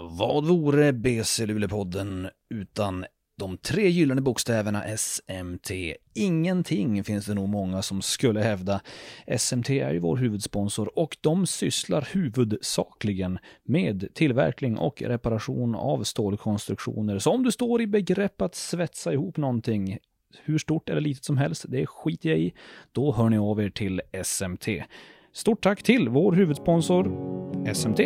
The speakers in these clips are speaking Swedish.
Vad vore BC Luleå-podden utan de tre gyllene bokstäverna SMT? Ingenting finns det nog många som skulle hävda. SMT är ju vår huvudsponsor och de sysslar huvudsakligen med tillverkning och reparation av stålkonstruktioner. Så om du står i begrepp att svetsa ihop någonting, hur stort eller litet som helst, det skiter jag i, då hör ni av er till SMT. Stort tack till vår huvudsponsor SMT.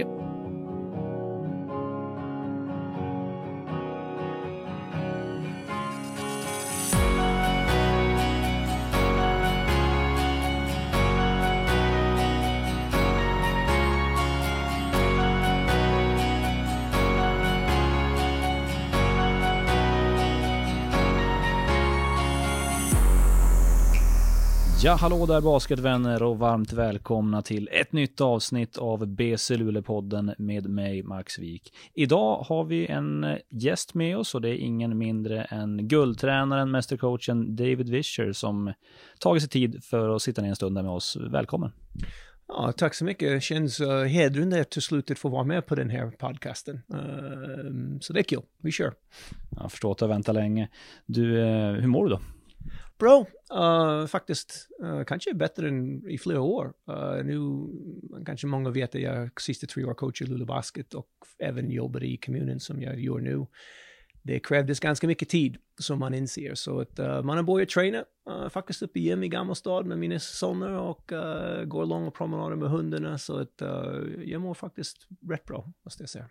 Ja, hallå där basketvänner och varmt välkomna till ett nytt avsnitt av BC Luleå-podden med mig, Max Wik. Idag har vi en gäst med oss och det är ingen mindre än guldtränaren, mästercoachen David Vischer som tagit sig tid för att sitta ner en stund där med oss. Välkommen! Ja, tack så mycket. Det känns uh, hedrande till slutet få vara med på den här podcasten. Uh, så det är kul. Vi kör. Jag förstår att du har väntat länge. Du, uh, hur mår du då? Bra, uh, faktiskt. Uh, kanske bättre än i flera år. Uh, nu kanske många vet att jag sista tre år coachar Luleå Basket och även jobbar i kommunen som jag gör nu. Det krävdes ganska mycket tid som man inser. Så att uh, man har börjat träna uh, faktiskt uppe i gym i Gammelstad med mina söner och uh, går långa promenader med hundarna. Så att jag mår faktiskt rätt bra, måste jag säga.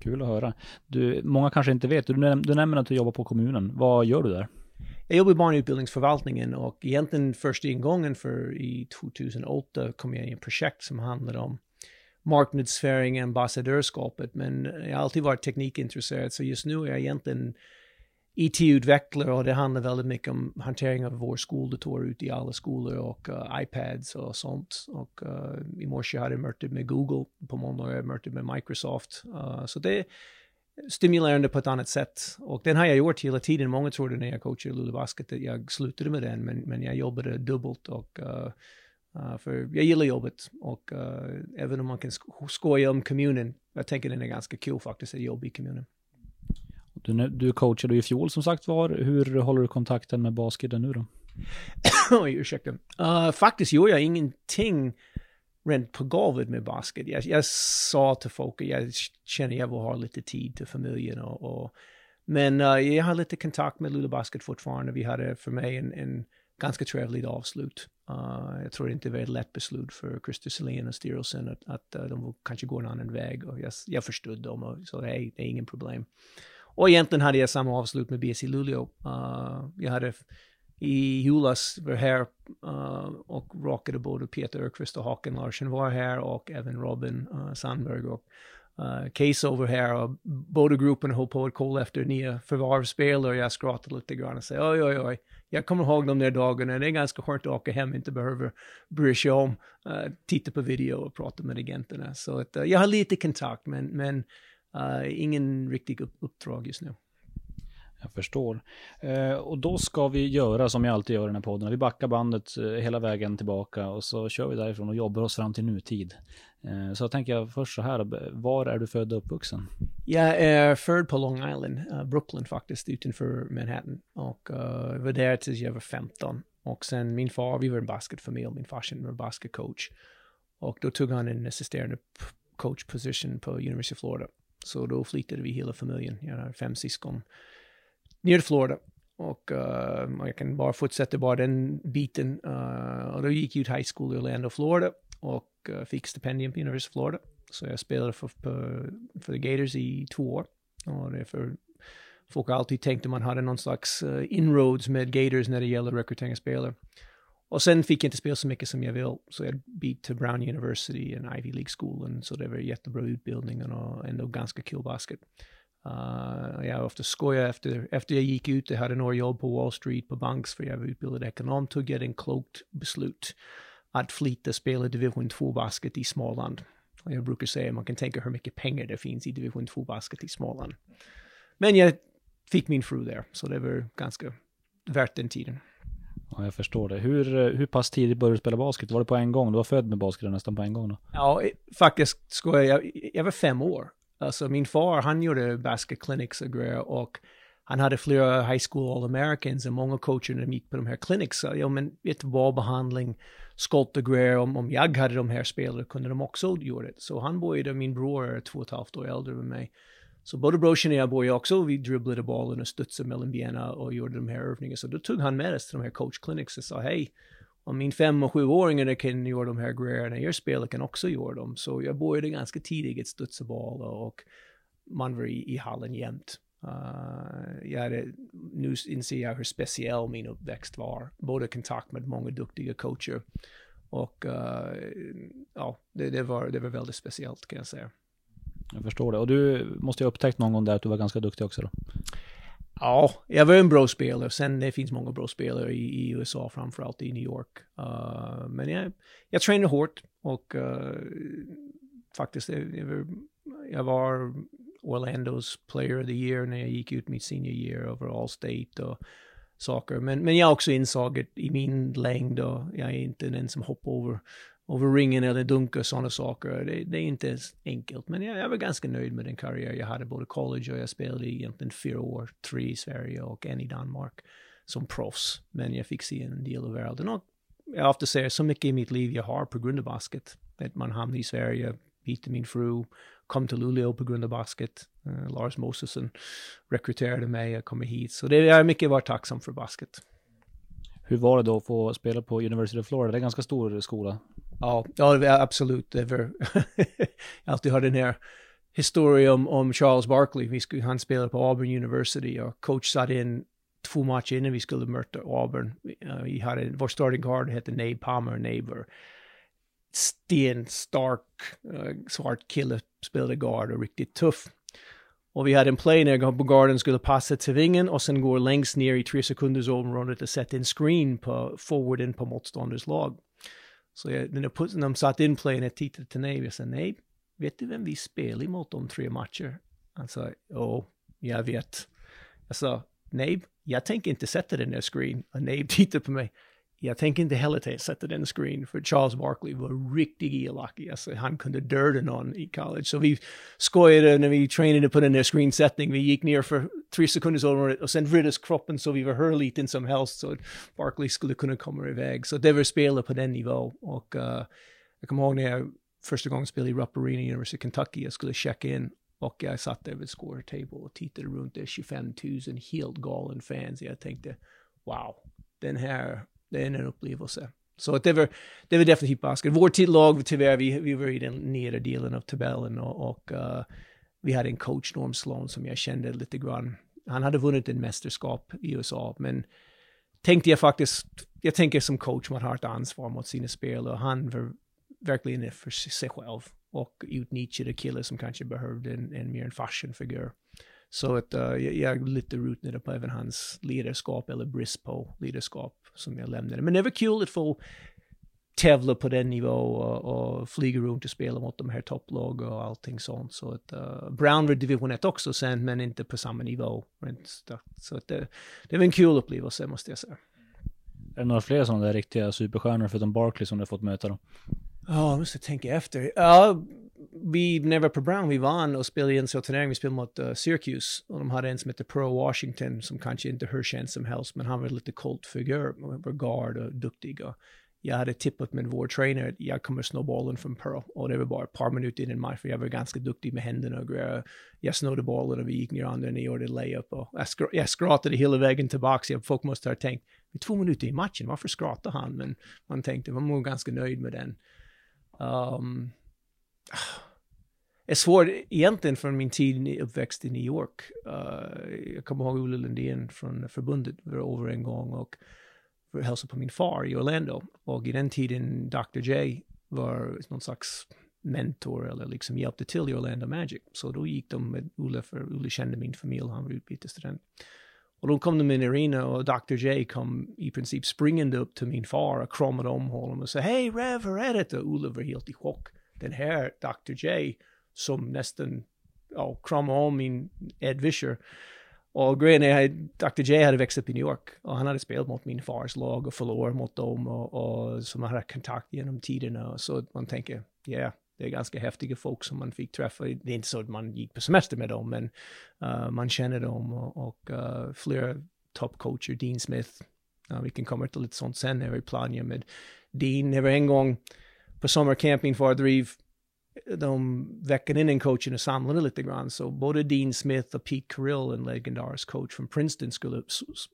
Kul att höra. Du, många kanske inte vet, du, näm du nämner att du jobbar på kommunen. Vad gör du där? Jag jobbar i barnutbildningsförvaltningen och egentligen första ingången för i 2008 kom jag in i ett projekt som handlade om marknadsföring och ambassadörskapet. Men jag har alltid varit teknikintresserad så just nu är jag egentligen IT-utvecklare och det handlar väldigt mycket om hantering av vår skoldator ute i alla skolor och uh, iPads och sånt. Och uh, i morse hade jag möte med Google, på måndag har jag möte med Microsoft. Uh, så det stimulerande på ett annat sätt. Och den har jag gjort hela tiden. Många trodde när jag coachade Luleå Basket att jag slutade med den, men, men jag jobbade dubbelt och uh, uh, för jag gillar jobbet och uh, även om man kan skoja om kommunen, jag tänker den är ganska kul faktiskt att jobba i kommunen. Du, du coachade i fjol som sagt var. Hur håller du kontakten med basketen nu då? Oj, ursäkta. Uh, faktiskt gör jag ingenting rent på golvet med basket. Jag, jag sa till folk att jag känner att jag vill ha lite tid till familjen och, och men uh, jag har lite kontakt med Luleå Basket fortfarande. Vi hade för mig en, en ganska trevlig avslut. Uh, jag tror inte det var ett lätt beslut för Christer Selin och styrelsen att, att uh, de kanske går en annan väg. Och jag, jag förstod dem och sa hej, det är ingen problem. Och egentligen hade jag samma avslut med BC Luleå. Uh, jag hade i julas var här uh, och rockade både Peter Örqvist och Håkan Larsson var här och även Robin uh, Sandberg och uh, Case over här och båda grupperna höll på att kolla efter nya förvarvsspelare. Jag skrattade lite grann och sa oj, oj, oj. Jag kommer ihåg de där dagarna. Det är ganska skönt att åka hem, inte behöver bry sig om, uh, titta på video och prata med agenterna. Så att, uh, jag har lite kontakt, men, men uh, ingen riktig uppdrag just nu. Jag förstår. Eh, och då ska vi göra som jag alltid gör i den här podden. Vi backar bandet eh, hela vägen tillbaka och så kör vi därifrån och jobbar oss fram till nutid. Eh, så jag tänker jag först så här, var är du född och uppvuxen? Jag är född på Long Island, uh, Brooklyn faktiskt, utanför Manhattan. Och uh, var där tills jag var 15. Och sen min far, vi var en basketfamilj, min farsa var basketcoach. Och då tog han en assisterande coach position på University of Florida. Så då flyttade vi hela familjen, jag har fem syskon ner till Florida. Och eh, uh, jag kan bara fortsätta bara den biten. Uh, och då gick jag ut high school i Orlando, Florida och uh, fick stipendium på University of Florida. Så jag spelade för, för, för The Gators i två år. Och därför folk har alltid tänkt att man hade någon slags uh, inroads med Gators när det gäller rekrytering av spelare. Och sen fick jag inte spela så mycket som jag vill, så jag bytte till Brown University, en Ivy League-skolan, så det var jättebra utbildning och ändå ganska kul basket. Uh, jag ofta skojar efter, efter jag gick ut, jag hade några jobb på Wall Street, på banks, för jag var utbildad ekonom, tog jag en klokt beslut att flytta spela division 2-basket i Småland. Och jag brukar säga, man kan tänka hur mycket pengar det finns i division 2-basket i Småland. Men jag fick min fru där, så det var ganska värt den tiden. Ja, jag förstår det. Hur, hur pass tidigt började du spela basket? Var det på en gång? Du var född med basket nästan på en gång då? Ja, faktiskt skojar jag. Jag var fem år Alltså min far, han gjorde basket clinics och grejer och han hade flera high school all americans och många coacher när de gick på de här clinics sa, ja men vet du vad, behandling, skolt och grejer, om, om jag hade de här spelarna kunde de också göra det. Så han började, min bror är två och ett halvt år äldre än mig. Så både brorsan och jag började också, vi dribblade bollen och studsade mellan benen och gjorde de här övningarna. Så då tog han med oss till de här coach clinics och sa, hej, om min fem och sjuåringar kan göra de här grejerna, jag spelare kan också göra dem. Så jag började ganska tidigt studsa boll och man var i, i hallen jämt. Uh, jag hade, nu inser jag hur speciell min uppväxt var. Både kontakt med många duktiga coacher och uh, ja, det, det, var, det var väldigt speciellt kan jag säga. Jag förstår det. Och du måste ju ha upptäckt någon gång där att du var ganska duktig också då? Ja, jag var en bra spelare. Sen det finns många bra spelare i, i USA, framförallt i New York. Uh, men jag, jag tränade hårt och uh, faktiskt, eh, jag var, jag var Orlandos player of the year när jag gick ut mitt senior year över all state och saker. Men, men jag också insåg att i min längd och jag är inte den som hoppar över, över ringen eller dunkar sådana saker. Det, det, är inte enkelt. Men jag, jag, var ganska nöjd med den karriär jag hade både college och jag spelade egentligen fyra år, tre i Sverige och en i Danmark som proffs. Men jag fick se en del av världen och jag ofta säger så mycket i mitt liv jag har på grund av basket. Att man hamnade i Sverige, hittar min fru, kom till Luleå på grund av basket. Uh, Lars Mosesen rekryterade mig, jag kommer hit. Så det är jag mycket varit tacksam för basket. Hur var det då att få spela på University of Florida? Det är en ganska stor skola. Ja, ja absolut. Det var jag alltid har den här historien om, om Charles Barkley. Han spelade på Auburn University och coach satt in två matcher innan vi skulle möta Auburn. Uh, vi hade, vår starting guard hette Nabe Palmer. Nabe var stenstark, uh, eh, svart kille, spelade guard och riktigt tuff. Och vi hade en play när garden skulle passa till vingen och sen går längst ner i tre sekunders området och sätta en screen på forwarden på motstånders lag. Så jag, när de satt in playen, jag tittade till Nave och sa, nej, vet du vem vi spelar emot om tre matcher? Han sa, Jo, jag vet. Jag sa, nej, jag tänker inte sätta den där screen. Och Nave tittade på mig, jag tänker inte heller sätta den screen, för Charles Barkley var riktigt elak. Alltså, han kunde döda någon i college. Så vi skojade när vi tränade på den där screensättningen. Vi gick ner för tre sekunder och sen vriddes kroppen så vi var hur liten som helst så Barkley skulle kunna komma iväg. Så det var spelet på den nivån. Och uh, jag kommer ihåg när jag första gången spelade i Rupp Arena i University of Kentucky, jag skulle checka in och jag satt där vid score table och tittade runt det 25 000 helt galen fans. Jag tänkte, wow, den här det är en upplevelse. Så det var, det var definitivt basket. Vårt lag, tyvärr, vi, vi var i den nedre delen av tabellen och, och uh, vi hade en coach, Norm Sloan, som jag kände lite grann. Han hade vunnit en mästerskap i USA, men tänkte jag faktiskt, jag tänker som coach, man har ett ansvar mot sina spelare. Han var verkligen för sig själv och utnyttjade killar som kanske behövde en, en mer en fashionfigur. Så att uh, jag, jag lite rutnade på även hans ledarskap eller brist på ledarskap som jag lämnade. Men det var kul att få tävla på den nivå och, och flyga runt och spela mot de här topplag och allting sånt. Så att uh, Brown var division 1 också sen, men inte på samma nivå. Så att det, det var en kul upplevelse måste jag säga. Är det några fler sådana där riktiga superstjärnor förutom Barkley som du har fått möta då? Ja, jag måste tänka efter. Ja, vi, när vi var på Brown, vi vann och spelade i en sån turnering, vi spelade mot uh, Syracuse. Och de hade en som hette Pro Washington, som kanske inte hur känd som helst, men han var lite cold figur, var guard och duktig. Och jag hade tippat med vår tränare att jag kommer slå bollen från Pearl. Och det var bara ett par minuter innan match, för jag var ganska duktig med händerna och grejer. Jag snodde bollen och vi gick ner andra och gjorde layup. Och jag, skr jag skrattade hela vägen tillbaka. Folk måste ha tänkt, två minuter i matchen, varför skrattar han? Men man tänkte, man var ganska nöjd med den. Um, är svårt egentligen från min tid uppväxt i New York. Uh, jag kommer ihåg Olle Lundén från förbundet var över en gång och hälsade på min far i Orlando. Och i den tiden Dr. J var någon slags mentor eller liksom hjälpte till i Orlando Magic. Så då gick de med Olle, för Olle kände min familj, han var utbytesstudent. Och då kom de in i arena och Dr. J kom i princip springande upp till min far och kramade om honom och sa Hej Rev, hur är det? Och Olle var helt i chock. Den här Dr. J som nästan ja, kramade om min Ed Vischer. Och grejen är att Dr. J hade växt upp i New York och han hade spelat mot min fars lag och förlorat mot dem och, och som hade kontakt genom tiderna. Så man tänker, ja, yeah, Det är ganska häftiga folk som man fick träffa. Det är inte så att man gick på semester med dem, men uh, man känner dem och, och uh, flera toppcoacher, Dean Smith, uh, vi kan komma till lite sånt sen när vi planerar med Dean. Det var en gång på sommarcamping för att driva de veckan innan coachen och samlade lite grann. Så både Dean Smith och Pete Carrill, en legendarisk coach från Princeton, skulle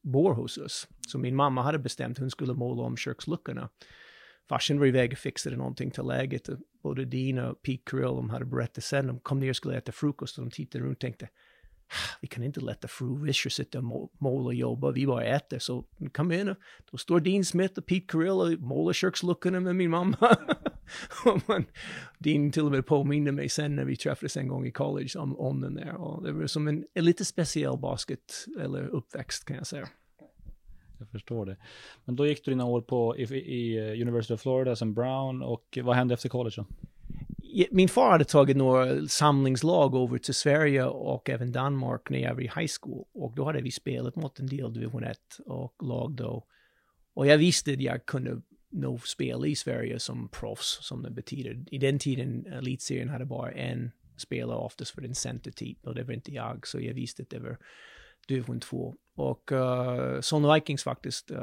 bo hos oss. Så min mamma hade bestämt att hon skulle måla om köksluckorna. Farsan var iväg och fixade någonting till läget. Både Dean och Pete Carrill, de hade berättat sen, de kom ner och skulle äta frukost och de tittade runt och tänkte, ah, vi kan inte låta fru Vischer sitta och måla och jobba, vi bara äter. Så kom in och då står Dean Smith och Pete Carrill och målar köksluckorna med min mamma. man, Dean till och med påminner mig sen när vi träffades en gång i college om, om den där. Och det var som en, en lite speciell basket, eller uppväxt kan jag säga. Jag förstår det. Men då gick du dina år på i, i eh, University of Florida som Brown och vad hände efter college då? Min far hade tagit några samlingslag över till Sverige och även Danmark när jag var i high school. Och då hade vi spelat mot en del division 1 och lag då. Och jag visste att jag kunde nog spel i Sverige som proffs, som det betyder. I den tiden, elitserien hade bara en spelare oftast för den centertyp och det var inte jag, så jag visste att det var division 2. Och uh, Son Vikings faktiskt, uh,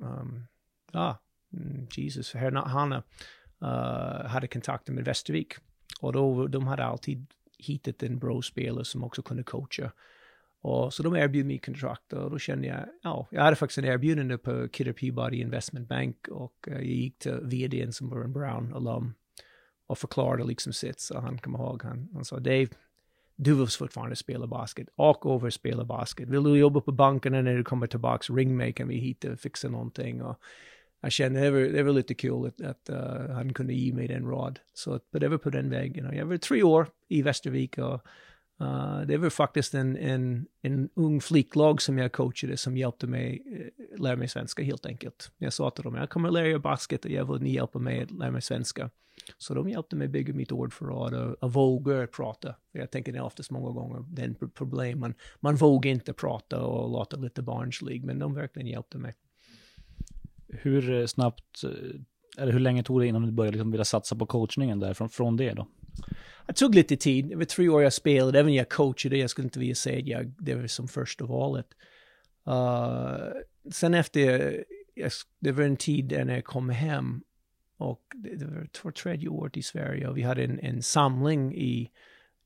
um, ja, mm, Jesus, Jesus, Hanna uh, eh, hade kontakter med Västervik. Och då, de hade alltid hittat en bra spelare som också kunde coacha. Och så de erbjöd mig kontrakt och då kände jag, ja, jag hade faktiskt en erbjudande på Kidder Peabody Investment Bank och eh, jag gick till vdn som var en Brown alum och förklarade liksom sitt, så han kom ihåg, han, han sa Dave, du vill fortfarande spela basket, åk över och spela basket. Vill du jobba på banken när du kommer tillbaka, ring mig, kan vi hitta och fixa någonting. Och jag kände det var, det var lite kul att, att uh, han kunde ge mig den råd. Så det var på den vägen. Och jag var tre år i Västervik och Uh, det var faktiskt en, en, en ung flicklag som jag coachade som hjälpte mig uh, lära mig svenska helt enkelt. Jag sa till dem, jag kommer lära er basket och jag vill ni hjälpa mig att lära mig svenska. Så de hjälpte mig bygga mitt ordförråd och, eh, och våga prata. Jag tänker det är oftast många gånger den problem, man, man vågar inte prata och låta lite barnslig, men de verkligen hjälpte mig. Hur snabbt, eller hur länge tog det innan du började liksom vilja satsa på coachningen där, från, från det då? Det tog lite tid. Det var tre år jag spelade, även jag coachade. Jag skulle inte vilja säga att jag, det var som första valet. Uh, sen efter, jag, det var en tid när jag kom hem och det, det var två tredje året i Sverige och vi hade en, en samling i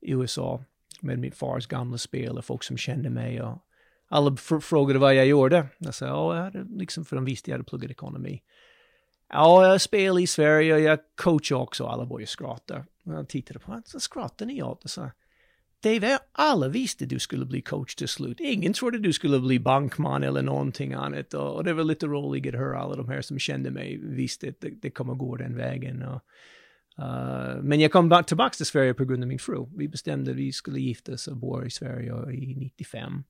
USA med min fars gamla spelare, folk som kände mig och alla frågade vad jag gjorde. Jag sa, ja, jag hade liksom, för de visste jag hade pluggat ekonomi. Ja, jag spelar i Sverige och jag coachar också. Alla började skratta. Och jag tittade på honom, så skrattade ni åt och sa Dave, alla visste du skulle bli coach till slut. Ingen trodde du skulle bli bankman eller någonting annat. Och det var lite roligt att höra alla de här som kände mig visste att det, det kommer gå den vägen. Och, uh, men jag kom tillbaka till Sverige på grund av min fru. Vi bestämde att vi skulle gifta oss och bo i Sverige i 95.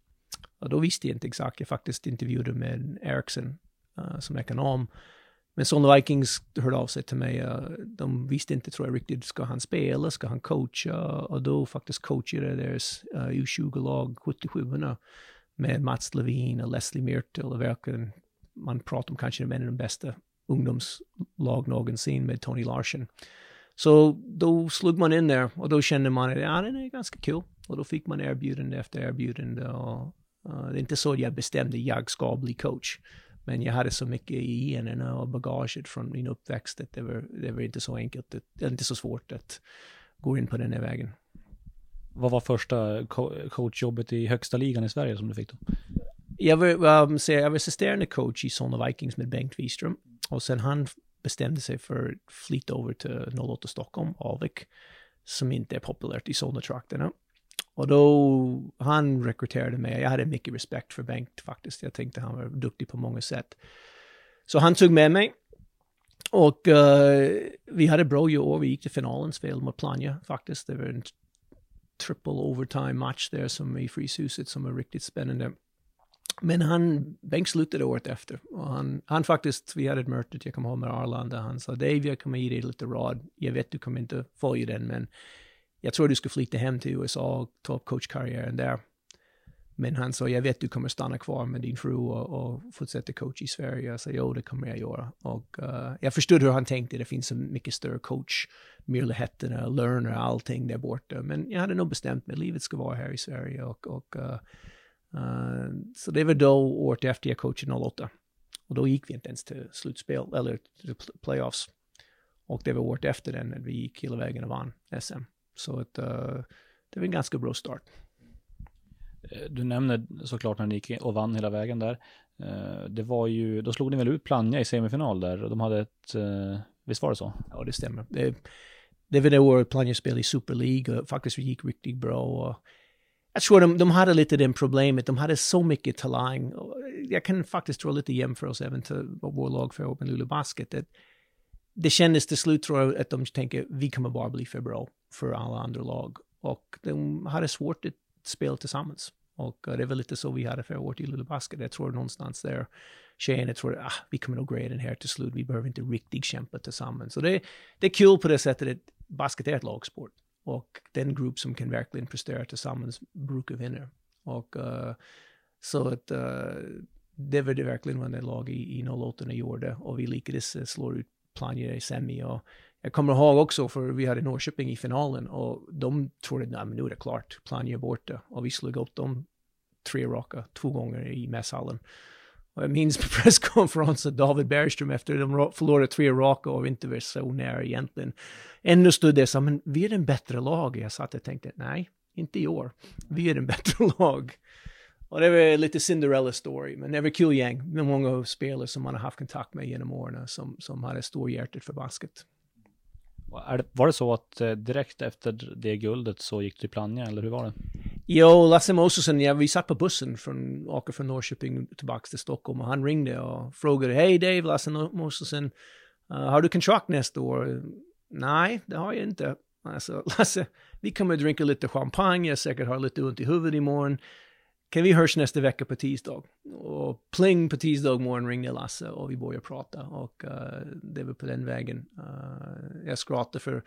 Och då visste jag inte exakt. Jag faktiskt intervjuade med Ericsson uh, som ekonom. Men Solna Vikings hörde av sig till mig. Eh, de visste inte, tror jag, riktigt, ska han spela, ska han coacha? Och då faktiskt coachade deras uh, U20-lag, 77 med Mats Levin och Leslie Myrtle och verkligen, man pratar om kanske en av de bästa ungdomslag någonsin med Tony Larsen. Så då slog man in där och då kände man att ja, det är ganska kul. Och då fick man erbjudande efter erbjudande och uh, det är inte så att jag bestämde jag ska bli coach. Men jag hade så mycket i generna och bagaget från min uppväxt att det var, det var inte så enkelt, det inte så svårt att gå in på den här vägen. Vad var första coachjobbet i högsta ligan i Sverige som du fick då? Jag var, um, så jag var assisterande coach i Solna Vikings med Bengt Wiström. Och sen han bestämde sig för att flytta över till 08 Stockholm, Alvik, som inte är populärt i Solna-trakterna. Och då, han rekryterade mig. Jag hade mycket respekt för Bengt faktiskt. Jag tänkte han var duktig på många sätt. Så han tog med mig. Och uh, vi hade bra år. Vi gick till finalen, spelade mot Plannja faktiskt. Det var en triple overtime match där som i Fryshuset som var riktigt spännande. Men han, Bengt slutade året efter. Och han, han faktiskt, vi hade ett möte, jag kommer ihåg med Arlanda, han sa Dave, jag kommer ge dig lite råd. Jag vet du kommer inte följa den, men jag tror du ska flytta hem till USA och ta upp coachkarriären där. Men han sa, jag vet du kommer stanna kvar med din fru och, och fortsätta coach i Sverige. Jag sa, jo det kommer jag göra. Och uh, jag förstod hur han tänkte, det finns en mycket större coach, möjligheterna, learner, allting där borta. Men jag hade nog bestämt mig, livet ska vara här i Sverige. Och, och uh, uh, så det var då året efter jag coachade 08. Och då gick vi inte ens till slutspel, eller till playoffs. Och det var året efter den när vi gick hela vägen och vann SM. Så att, det var en ganska bra start. Eh, du nämner såklart när ni gick och vann hela vägen där. Eh, det var ju, då slog ni väl ut Plannja i semifinal där och de hade ett, eh, visst var det så? Ja, det stämmer. Det, det var det året Plannja spelade i Super League och faktiskt gick riktigt bra. Och jag tror de, de hade lite det problemet, de hade så mycket talang. Jag kan faktiskt dra lite jämförelse även till vår lag för Open Luleå Basket. Det, det kändes till slut tror jag att de tänker vi kommer bara bli för bra för alla andra lag. Och de hade svårt att spela tillsammans. Och eh, det var lite så vi hade förra året i Luleå Basket. Jag tror någonstans där tjejerna tror att ah, vi kommer nog greja den här till slut. Vi behöver inte riktigt kämpa tillsammans. Så det, det är kul på det sättet att basket är ett lagsport. Och den grupp som kan verkligen prestera tillsammans brukar vinna. Och uh, så att uh, det var det verkligen vad det lag i, i 08 gjorde. Och vi lyckades slå ut Plannja i semi. Och jag kommer ihåg också, för vi hade Norrköping i finalen och de trodde att nu är det klart, Plannja är borta. Och vi slog upp dem tre raka, två gånger i mässhallen. Och jag minns på presskonferensen David Bergström efter de förlorade tre raka och inte var så nära egentligen. Ändå stod det så, men vi är en bättre lag. Jag satt och tänkte, nej, inte i år. Vi är en bättre lag. Och det var lite Cinderella story, men det var kul gäng med många spelare som man har haft kontakt med genom åren som, som hade stor hjärtat för basket. Var det så att eh, direkt efter det guldet så gick du till Plannja, eller hur var det? Jo, Lasse Mosesen, ja, vi satt på bussen från, åker från Norrköping tillbaka till Stockholm och han ringde och frågade, hej Dave, Lasse Mosesen, uh, eh, har du kontrakt nästa år? Nej, det har jag inte. Alltså, Lasse, vi kommer att dricka lite champagne, jag säkert har lite ont i huvudet imorgon kan vi hörs nästa vecka på tisdag? Och pling på tisdag morgon ringde Lasse och vi började prata och uh, det var på den vägen. Uh, jag skrattade för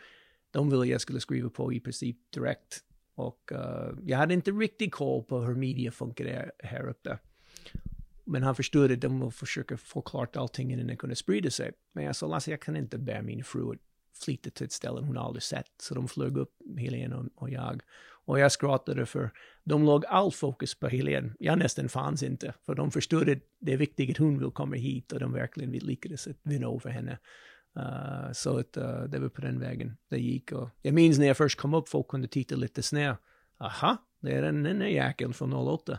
de ville jag skulle skriva på i princip direkt. Och uh, jag hade inte riktigt koll på hur media funkar här uppe. Men han förstod att de vill försöka få klart allting innan det kunde sprida sig. Men jag sa, Lasse, jag kan inte bära min fru att flytta till ett ställe hon aldrig sett. Så de flög upp, Helene och, och jag. Och jag skrattade för de låg all fokus på Helene. Jag nästan fanns inte, för de förstod att det är viktigt att hon vill komma hit och de verkligen lyckades vinna över henne. Uh, så att uh, det var på den vägen det gick. Och jag minns när jag först kom upp, folk kunde titta lite snett. Aha, det är den, där jäkeln från 08.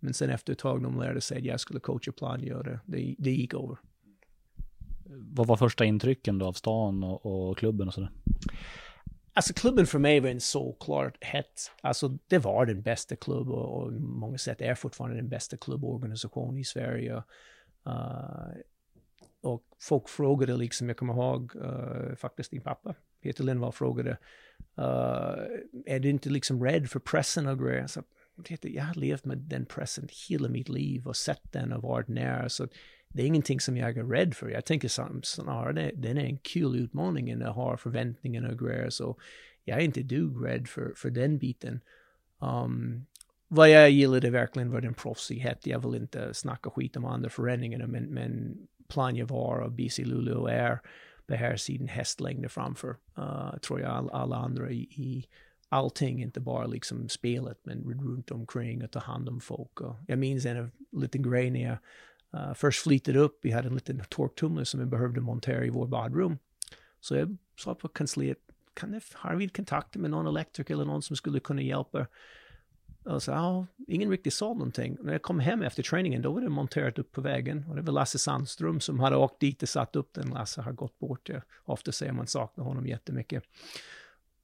Men sen efter ett tag de lärde sig att jag skulle coacha Plannja och det, det, det gick över. Vad var första intrycken då av stan och, och klubben och sådär? Alltså klubben för mig var en såklart hett. Alltså det var den bästa klubben och, och många sätt är fortfarande den bästa klubborganisationen i Sverige. Uh, och folk frågade liksom, jag kommer ihåg uh, faktiskt din pappa, Peter Lindvall frågade, uh, är du inte liksom rädd för pressen och grejer? Så, jag har levt med den pressen hela mitt liv och sett den och varit nära. Så det är ingenting som jag är rädd för. Jag tänker snarare det, den är en kul utmaning än att ha förväntningar och grejer. Så jag är inte dugg rädd för, för den biten. Um, vad jag gillade verkligen var den proffsighet. Jag vill inte snacka skit om andra föreningarna, men, men Plannja var och BC Luleå är på här sidan hästlängder framför, uh, tror jag, all, alla andra i, i allting, inte bara liksom spelet, men runt omkring och ta hand om folk. Och jag minns en liten grej när jag Uh, först flyttade upp, vi hade en liten torktumlare som vi behövde montera i vår badrum. Så jag sa på kansliet, kan det, har vi kontakt med någon elektriker eller någon som skulle kunna hjälpa? Och så, ja, ingen riktigt sa någonting. När jag kom hem efter träningen, då var det monterat upp på vägen. Och det var Lasse Sandström som hade åkt dit och satt upp den. Lasse har gått bort. Ja. ofta säger man saknar honom jättemycket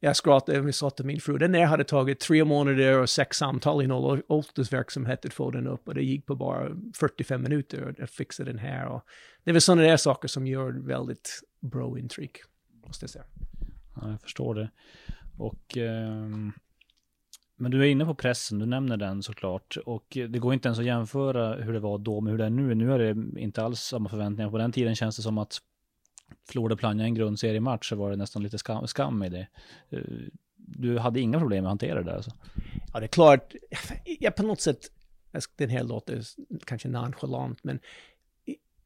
jag skrattade, vi sa till min fru, den där hade tagit tre månader och sex samtal i någon åldersverksamhet att få den upp och det gick på bara 45 minuter att fixa den här. Och det är väl sådana där saker som gör väldigt bra intryck, måste jag säga. Ja, jag förstår det. Och, eh, men du är inne på pressen, du nämner den såklart. Och det går inte ens att jämföra hur det var då med hur det är nu. Nu är det inte alls samma förväntningar. På den tiden känns det som att Förlorade Plannja en grundseriematch så var det nästan lite skam, skam i det. Eh, du hade inga problem med att hantera det där alltså? Ja, det är klart. Jag på något sätt den här låter kanske nonchalant, men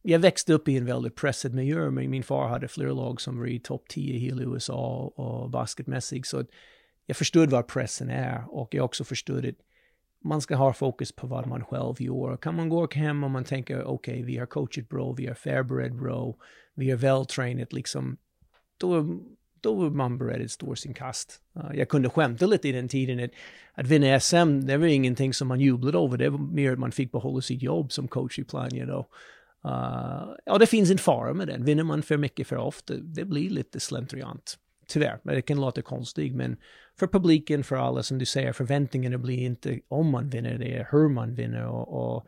jag växte upp i en väldigt pressad miljö. Men min far hade flera lag som var i topp 10 i hela USA och basketmässigt. Så jag förstod vad pressen är och jag också förstod att man ska ha fokus på vad man själv gör. Kan man gå hem och man tänker okej, okay, vi har coachat bra, vi har förberett bra, vi har vältränat liksom, då, då var man beredd att stå sin kast. Uh, jag kunde skämta lite i den tiden att, att vinna SM, det var ingenting som man jublade över, det var mer att man fick behålla sitt jobb som coach i Plania då. Uh, ja, det finns en fara med den. Vinner man för mycket för ofta, det blir lite slentriant. Tyvärr, men det kan låta konstigt, men för publiken, för alla som du säger, förväntningarna blir inte om man vinner, det är hur man vinner och, och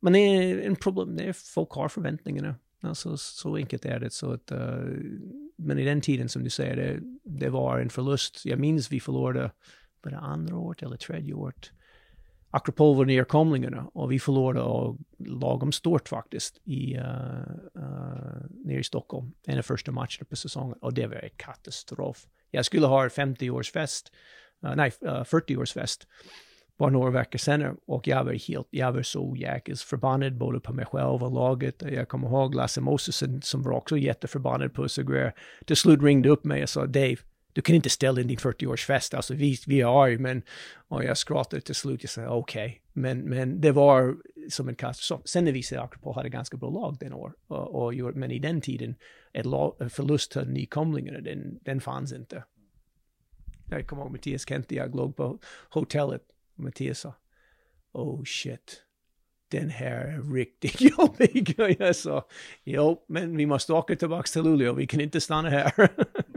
men det är en problem, det är folk har förväntningarna. Alltså, så enkelt är det. Så att, uh, men i den tiden som du säger, det, det var en förlust. Jag minns vi förlorade, var det andra året eller tredje året? Akropol var nerkomlingarna och vi förlorade lagom stort faktiskt i, uh, uh, nere i Stockholm. En av första matcherna på säsongen och det var en katastrof. Jag skulle ha 50-årsfest, uh, eh, nej, uh, 40-årsfest bara några veckor senare och jag var helt, jag var så jäkligt förbannad både på mig själv och laget. Jag kommer ihåg Lasse Mosesen som var också jätteförbannad på sig. Till slut ringde upp mig och sa Dave, du kan inte ställa in din 40-årsfest, alltså vi, vi är arg, men och jag skrattade till slut, jag sa okej, okay. men, men det var som en katastrof. Sen när vi ser Akropol hade ganska bra lag den år, och, och, men i den tiden, ett lag, en förlust till nykomlingarna, den, den fanns inte. Jag kommer ihåg Mattias Kente, jag låg på hotellet, Mattias sa, oh shit, den här är riktigt jobbig. Och jag sa, jo, men vi måste åka tillbaka till Luleå, vi kan inte stanna här.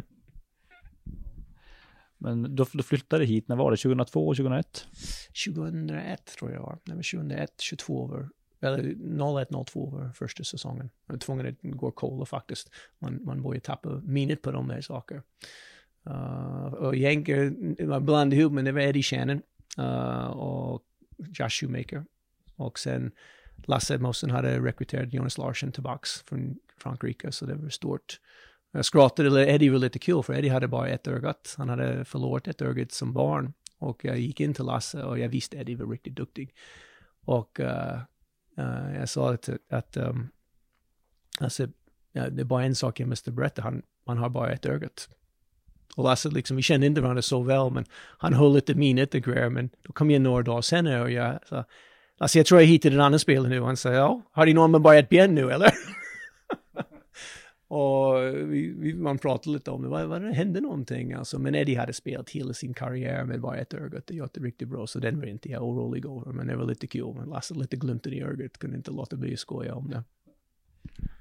Men då, du flyttade hit, när var det? 2002 och 2001? 2001 tror jag var. Nej, 2001, 22 var eller 01, 02 var första säsongen. Jag var tvungen att gå kolla faktiskt. Man, man börjar tappa minnet på de här sakerna. Uh, eh, och Jänker, man blandade ihop, men det var Eddie Shannon uh, och Josh Shoemaker. Och sen Lasse Mosen hade rekryterat Jonas Larsson tillbaks från Frankrike, så det var stort. Jag skrattade, Eddie var lite kul, för Eddie hade bara ett ögat. Han hade förlorat ett ögat som barn. Och jag gick in till Lasse och jag visste Eddie var riktigt duktig. Och uh, uh, jag sa att, att um, alltså, ja, det är bara en sak jag måste berätta, han, han har bara ett ögat. Och Lasse, liksom, vi kände inte varandra så väl, men han höll lite minnet och grejer, men då kom jag några dagar senare och jag sa, Lasse, jag tror jag hittade en annan spelare nu. Han sa, ja, har du någon med bara ett ben nu eller? Och vi, vi, man pratade lite om det, vad, vad hände någonting alltså? Men Eddie hade spelat hela sin karriär med bara ett öga och gjort det riktigt bra, så den var inte jag orolig över. Men det var lite kul, men Lasse lite glimten i ögat, kunde inte låta bli att skoja om det.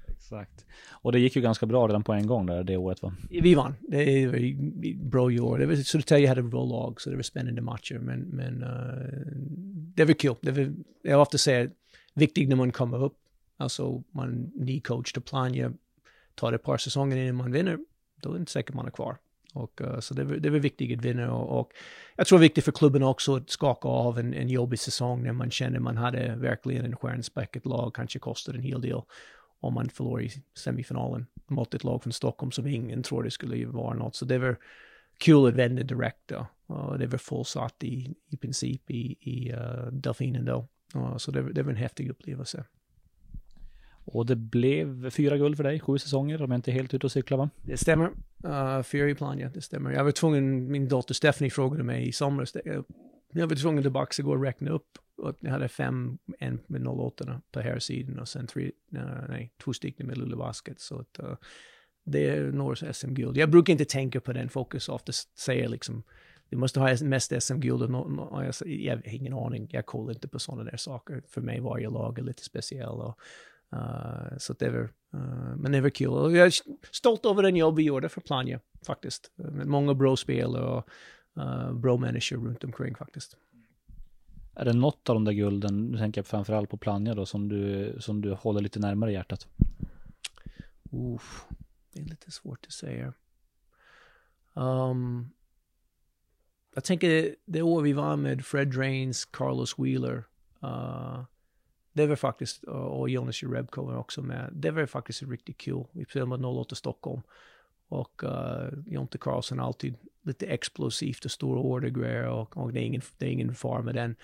Exakt. Och det gick ju ganska bra redan på en gång där, det året va? Vi vann. Det var bra i år. Det var, Södertälje hade bra lag, så det var spännande matcher. Men, men uh, det var kul. Det var, jag ofta säger, viktigt när man kommer upp. Alltså, man, ny coach till Plannja, tar det ett par säsonger innan man vinner, då är det inte säkert man är kvar. Och, uh, så det, det var viktigt att vinna och, och, jag tror det är viktigt för klubben också att skaka av en, en jobbig säsong när man känner man hade verkligen en stjärnspäckat lag, kanske kostade en hel del om man förlorar i semifinalen mot ett lag från Stockholm som ingen tror det skulle vara något. Så det var kul att vända direkt då. Uh, det var fullsatt i, i princip i, i uh, Delfinen då. Uh, så det, det var en häftig upplevelse. Och det blev fyra guld för dig, sju säsonger, om jag inte är helt ute och cyklar va? Det stämmer. Uh, fyra i plan, ja, det stämmer. Jag var tvungen, min dotter Stephanie frågade mig i somras, jag var tvungen tillbaka att gå och räkna upp. Och jag hade fem, en med 08 på här sidan och sen tre, uh, nej, två stycken med Luleå Basket. Så att, uh, det är några SM-guld. Jag brukar inte tänka på den fokus, ofta säger liksom, du måste ha mest SM-guld och, no, no, jag, jag, har ingen aning, jag kollar inte på sådana där saker. För mig varje lag är lite speciell och Uh, så det var, uh, men det var kul. Och jag är stolt över den jobb vi gjorde för Plannja, faktiskt. Med många bra spel och uh, bra människor runt omkring faktiskt. Är det något av de där gulden, nu tänker jag framförallt på Plannja då, som du, som du håller lite närmare hjärtat? Uff, det är lite svårt att säga. Um, jag tänker det år vi var med Fred Drains, Carlos Wheeler, uh, det var faktiskt, och Jonas Jerebko var också med. Det var faktiskt riktigt kul. Vi filmade 08 Stockholm. Och uh, Jonte Karlsson alltid lite explosivt och stora ordergrejer och, och det, är ingen, det är ingen far med den.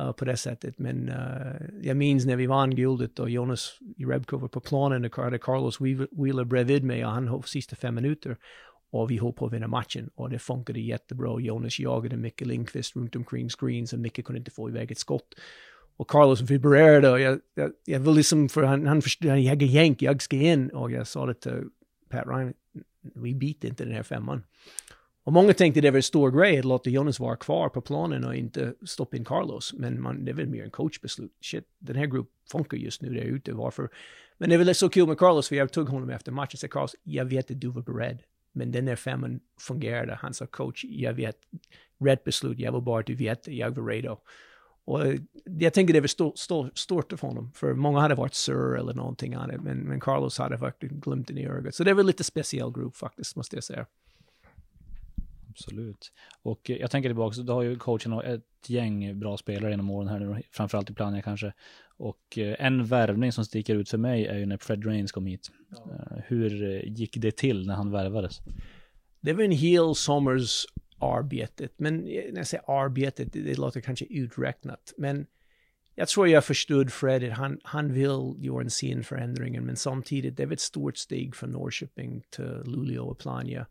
uh, på det sättet. Men uh, jag minns när vi vann guldet och Jonas Jerebko var på planen och hade Carlos Wheeler bredvid mig och han höll sista fem minuter. Och vi höll på att vinna matchen och det funkade jättebra. Jonas jagade Micke Lindqvist runt omkring screens och Micke kunde inte få iväg ett skott. Och Carlos vibrerade och jag, jag, jag vill liksom, för han, han förstod, jag är jänk, jag ska in. Och jag sa det till Pat Ryan, vi biter inte den här femman. Och många tänkte det var en stor grej att låta Jonas vara kvar på planen och inte stoppa in Carlos. Men man, det är väl mer en coachbeslut. Shit, den här gruppen funkar just nu där ute, varför? Men det är väl så kul med Carlos, för jag tog honom efter matchen och sa Carlos, jag vet att du var beredd. Men den där femman fungerade. Han sa coach, jag vet, rätt beslut, jag vill bara att du vet, jag var redo. Och jag tänker det var stort, stort, stort för honom, för många hade varit Sir eller någonting annat, men, men Carlos hade verkligen glimten i ögat. Så det var lite speciell grupp faktiskt, måste jag säga. Absolut. Och jag tänker tillbaka, du har ju coachen ett gäng bra spelare genom åren här nu, framförallt i Plannja kanske. Och eh, en värvning som sticker ut för mig är ju när Fred Rains kom hit. Ja. Eh, hur gick det till när han värvades? Det var en hel sommars arbetet. Men eh, när jag säger arbetet, det, det låter kanske uträknat. Men jag tror jag förstod Fred att han, han vill göra en sen förändring, men samtidigt det är ett stort steg från Norrköping till Luleå och Plannja.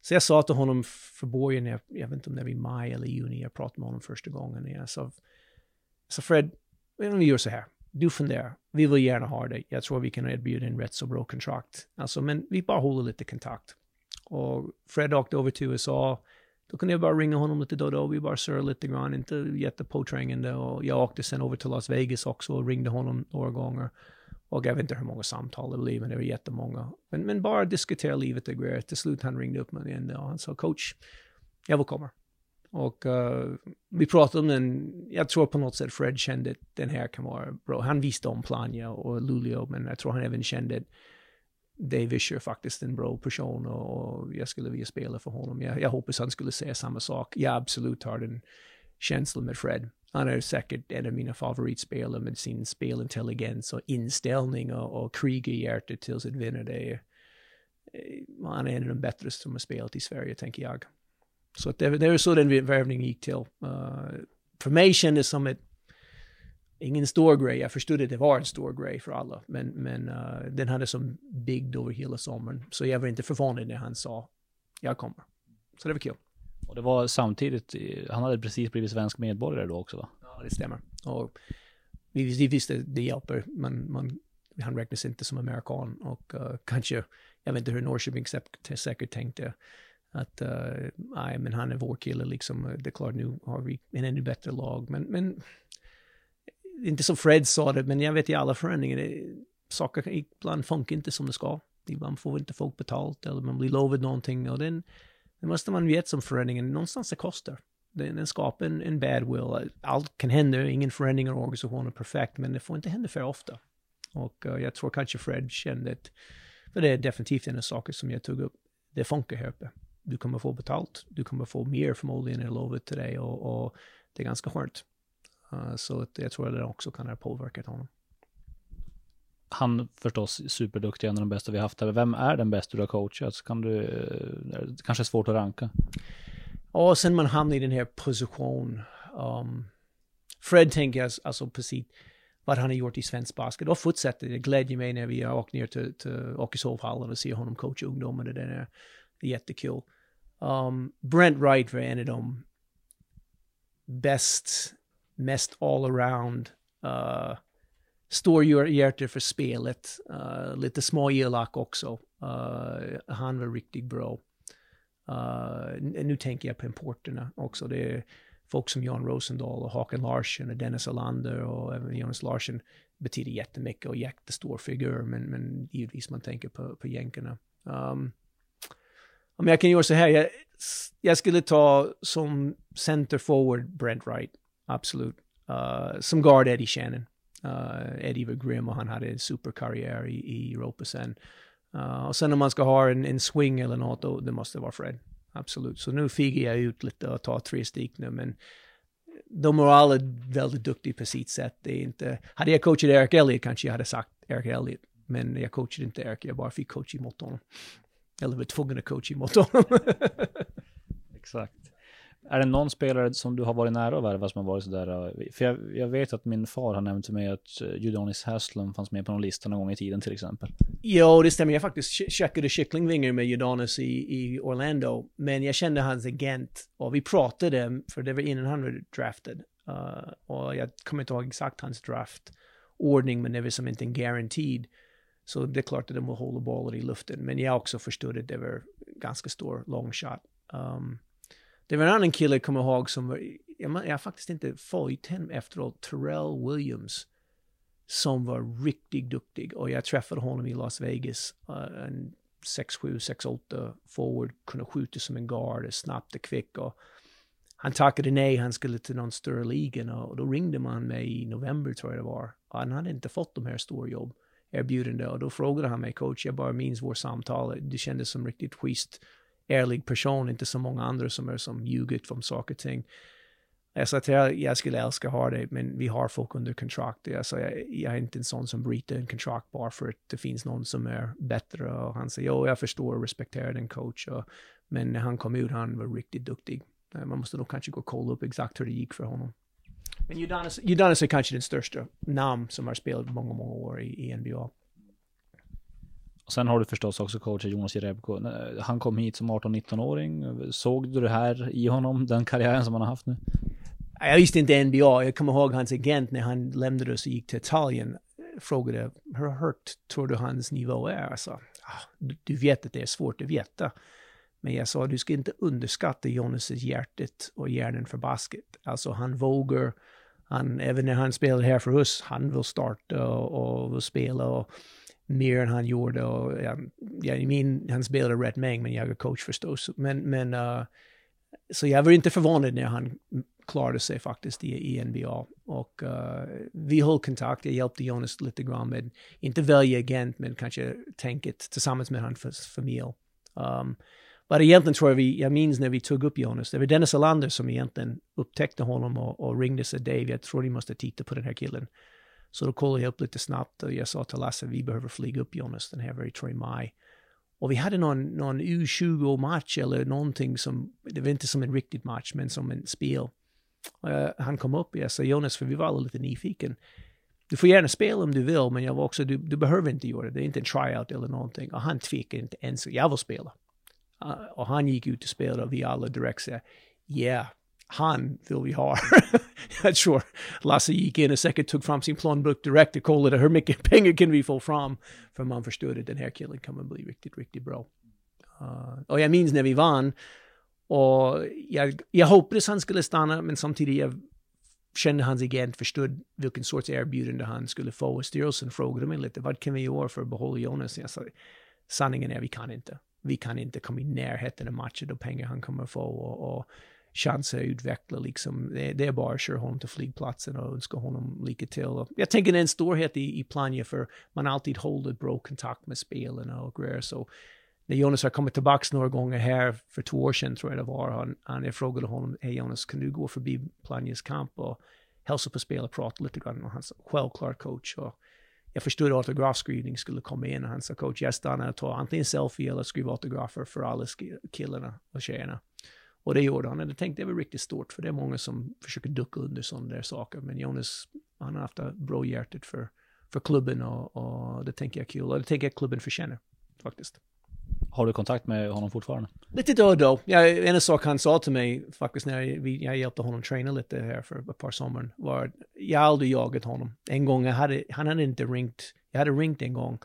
Så jag sa till honom för början, jag, jag vet inte om det var i maj eller juni, jag pratade med honom första gången. Jag sa, så Fred, vi gör så här, du funderar, vi vill gärna ha dig, jag tror vi kan erbjuda en rätt så bra kontrakt. Alltså, men vi bara håller lite kontakt. Och Fred åkte över till USA, då kunde jag bara ringa honom lite då och då. Vi bara surrade lite grann, inte jättepåträngande. Och jag åkte sen över till Las Vegas också och ringde honom några gånger. Och jag vet inte hur många samtal det blev, men det var jättemånga. Men, men bara diskutera livet och grejer. Till slut han ringde upp mig igen och han sa coach, jag vill komma. Och uh, vi pratade om den, jag tror på något sätt Fred kände att den här kan vara bra. Han visste om Plania och Luleå, men jag tror han även kände att Dave är faktiskt en bra person och jag skulle vilja spela för honom. Jag, jag hoppas han skulle säga samma sak. Jag absolut har den känslan med Fred. Han är säkert en av mina favoritspelare med sin spelintelligens och inställning och, och krig i hjärtat tills att vinna det. Eh, han är en av de bättre som har spelat i Sverige, tänker jag. Så det, det är så den värvningen gick till. Uh, för mig kändes det som ett ingen stor grej. Jag förstod att det var en stor grej för alla, men, men uh, den hade som byggd över hela sommaren. Så jag var inte förvånad när han sa, jag kommer. Så det var kul. Och det var samtidigt, han hade precis blivit svensk medborgare då också va? Ja, det stämmer. Och vi, vi visste det hjälper, men man, han räknas inte som amerikan och uh, kanske, jag vet inte hur Norrköping säkert tänkte att, uh, nej men han är vår kille liksom, det är klart nu har vi en ännu bättre lag, men, men inte som Fred sa det, men jag vet i alla förändringar, saker ibland funkar inte som det ska. Ibland får inte folk betalt eller man blir lovad någonting och den, det måste man veta som förändringen, någonstans det kostar. Den, den skapar en, en bad will. Allt kan hända, ingen förändring i organisationen är perfekt, men det får inte hända för ofta. Och uh, jag tror kanske Fred kände att, för det är definitivt en av saker som jag tog upp, det funkar här uppe. Du kommer få betalt, du kommer få mer förmodligen än lovet till dig och, och det är ganska skönt. Uh, så att jag tror att det också kan ha påverkat honom. Han förstås superduktig, en av de bästa vi haft här. Vem är den bästa du har coachat? Kan du, eh, det kanske är svårt att ranka. Ja, sen man hamnar i den här positionen. Um, Fred tänker jag, alltså precis vad han har gjort i svensk basket och fortsätter. Det glädjer mig när vi har åkt ner till, till Åkeshovhallen och ser honom coacha ungdomar. Det är jättekul. Um, Brent Wright var en av de bäst mest all-around. Uh, stor hjärta för spelet. Uh, lite små elak också. Uh, han var riktigt bra. Uh, nu tänker jag på importerna också. Det är folk som Jan Rosendahl och Håkan Larsson och Dennis Olander och även Jonas Larsson betyder jättemycket och jättestor figur, men, men givetvis man tänker på, på jänkarna. Um, om jag kan göra så här, jag, jag skulle ta som center forward Brent Wright absolut. Uh, som guard Eddie Shannon. Uh, Eddie var grym och han hade en superkarriär i, i Europa sen. Uh, och sen om man ska ha en, en swing eller något, då det måste vara Fred. Absolut. Så nu figar jag ut lite och tar tre stycken nu, men de är alla väldigt duktiga på sitt sätt. Det är inte, hade jag coachat Eric Elliott kanske jag hade sagt Eric Elliott, men jag coachade inte Eric, jag bara fick coach emot honom. Eller var tvungen att coacha emot honom. Exakt. Är det någon spelare som du har varit nära att värva som har varit sådär? Eh, för jag, jag vet att min far har nämnt för mig att eh, Judonis Udonis fanns med på någon lista någon gång i tiden till exempel. Jo, det stämmer. Jag faktiskt checkade kycklingvingar med Udonis i, i Orlando. Men jag kände hans agent och vi pratade, för det var innan han var drafted. Uh, eh, och jag kommer inte ihåg exakt hans draftordning, men det var som inte en guaranteed. Så det är klart att de vill hålla bollen i luften. Men jag också förstod att det var ganska stor long shot. Um, det var en annan kille jag kommer ihåg som var, jag, jag har faktiskt inte följt honom efteråt, Terrell Williams som var riktigt duktig och jag träffade honom i Las Vegas. Uh, en 6-7, 6-8 forward, kunde skjuta som en guard, snabbt och kvick och han tackade nej, han skulle till någon större ligan och då ringde man mig i november tror jag det var. Och han hade inte fått de här stora jobb erbjudande och då frågade han mig coach, jag bara minns vår samtal, det kändes som riktigt schysst, ärlig person, inte så många andra som är som ljugit om saker och ting. Jag sa till jag, jag skulle älska att ha det, men vi har folk under kontrakt. Jag sa, jag, jag är inte en sån som bryter en kontrakt bara för att det finns någon som är bättre. Och han sa, jo, jag förstår och respekterar den coach. Och, men när han kom ut, han var riktigt duktig. Eh, man måste nog kanske gå och kolla upp exakt hur det gick för honom. Men Udonis, Udonis är kanske den största namn som har spelat många, många år i, i NBA. Och sen har du förstås också coachen Jonas Jerebko. Han kom hit som 18-19-åring. Såg du det här i honom, den karriären som han har haft nu? Jag visste inte NBA. Jag kommer ihåg hans agent när han lämnade oss och gick till Italien. Frågade hur högt tror du hans nivå är? Jag sa, ah, du, du vet att det är svårt att veta. Men jag sa, du ska inte underskatta Jonas' hjärtat och hjärnan för basket. Alltså han vågar, han, även när han spelar här för oss, han vill starta och, och vill spela och mer än han gjorde. Och, ja, jag min, han spelade rätt mängd, men jag är coach förstås. Men, men uh, så jag var inte förvånad när han klarade sig faktiskt i, i NBA. Och uh, vi höll kontakt, jag hjälpte Jonas lite grann med, inte välja agent, men kanske tänket tillsammans med hans familj. Um, egentligen tror jag vi, jag minns när vi tog upp Jonas, det var Dennis Alander som egentligen upptäckte honom och, och ringde sig Dave, jag tror ni måste titta på den här killen. Så då kollade jag upp lite snabbt och jag sa till Lasse, vi behöver flyga upp Jonas den här var i maj. Och vi hade någon, någon U20-match eller någonting som, det var inte som en riktig match, men som en spel. Uh, han kom upp och jag sa Jonas, för vi var alla lite nyfiken. Du får gärna spela om du vill, men jag var också, du, du behöver inte göra det. Det är inte en tryout eller någonting. Och han tvekade inte ens, jag vill spela. Uh, och han gick ut och spelade och vi alla direkt sa, yeah, han vill vi ha. jag tror Lasse gick in och säkert tog fram sin plånbok direkt och kollade hur mycket pengar kan vi få fram. För man förstod att den här killen kommer bli riktigt, riktigt bra. Uh, och jag minns när vi vann, och jag, jag hoppades han skulle stanna, men samtidigt jag kände hans agent förstod vilken sorts erbjudande han skulle få. Och styrelsen frågade mig lite, vad kan vi göra för att behålla Jonas? Jag sa, sanningen är vi kan inte. Vi kan inte komma i närheten av matchen och pengar han kommer få och, och chanser att utveckla liksom. Det, det, är bara att köra honom till flygplatsen och önska honom lycka till. Jag tänker det är en storhet i, i Plannja för man alltid håller bra kontakt med spelarna och grejer. Så när Jonas har kommit tillbaka några gånger här för två år sedan tror jag det var, han, han jag frågade honom, hej Jonas, kan du gå förbi Plannjas kamp och hälsa på spelarna, och prata lite grann? Och han sa, självklart coach. Och jag förstod att autografskrivning skulle komma in och han sa, coach, jag stannar och tar antingen selfie eller skriver autografer för alla killarna och tjejerna. Och det gjorde han. Jag tänkte det var riktigt stort, för det är många som försöker ducka under sådana där saker. Men Jonas, han har haft ett bra hjärtat för, för klubben och, och det tänker jag är kul. Och det tänker jag klubben förtjänar, faktiskt. Har du kontakt med honom fortfarande? Lite då och då. Jag, en sak han sa till mig faktiskt när jag, jag hjälpte honom träna lite här för ett par sommar var att jag aldrig jagat honom. En gång, jag hade, han hade inte ringt, jag hade ringt en gång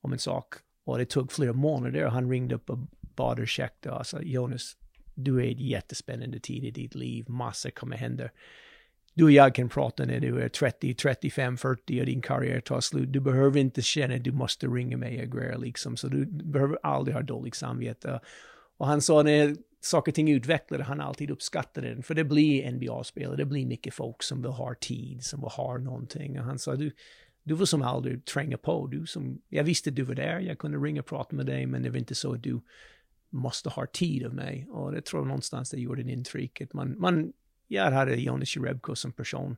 om en sak och det tog flera månader och han ringde upp och bad ursäkta och sa Jonas, du är ett jättespännande tid i ditt liv, massor kommer hända. Du och jag kan prata när du är 30, 35, 40 och din karriär tar slut. Du behöver inte känna att du måste ringa mig och grejer liksom. Så du behöver aldrig ha dåligt samvete. Och han sa när saker och ting utvecklade, han alltid uppskattade den. För det blir NBA-spelare, det blir mycket folk som vill ha tid, som vill ha någonting. Och han sa, du, du var som aldrig tränga på. Du som, jag visste att du var där, jag kunde ringa och prata med dig, men det var inte så att du måste ha tid av mig. Och det tror jag någonstans det gjorde en intryck. Att man, man, jag hade Jonas Jerebko som person.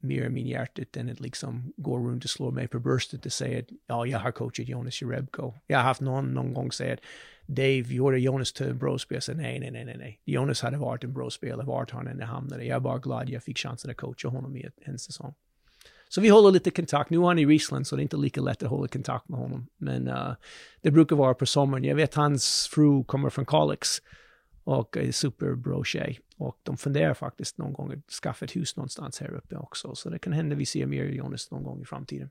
mer i min hjärtat än att liksom gå runt och slå mig på bröstet och säga att ja, jag har coachat Jonas Jerebko. Jag har haft någon någon gång säga att Dave gjorde Jonas till en brospel. Så nej, nej, nej, nej, nej. Jonas hade varit en brospel, vart han än hamnade. Jag är bara glad jag fick chansen att coacha honom i en säsong. Så vi håller lite kontakt. Nu är han i Riesland så det är inte lika lätt att hålla kontakt med honom. Men uh, det brukar vara på sommaren. Jag vet hans fru kommer från Kalix och är superbra tjej. Och de funderar faktiskt någon gång att skaffa ett hus någonstans här uppe också. Så det kan hända vi ser mer Jonas någon gång i framtiden.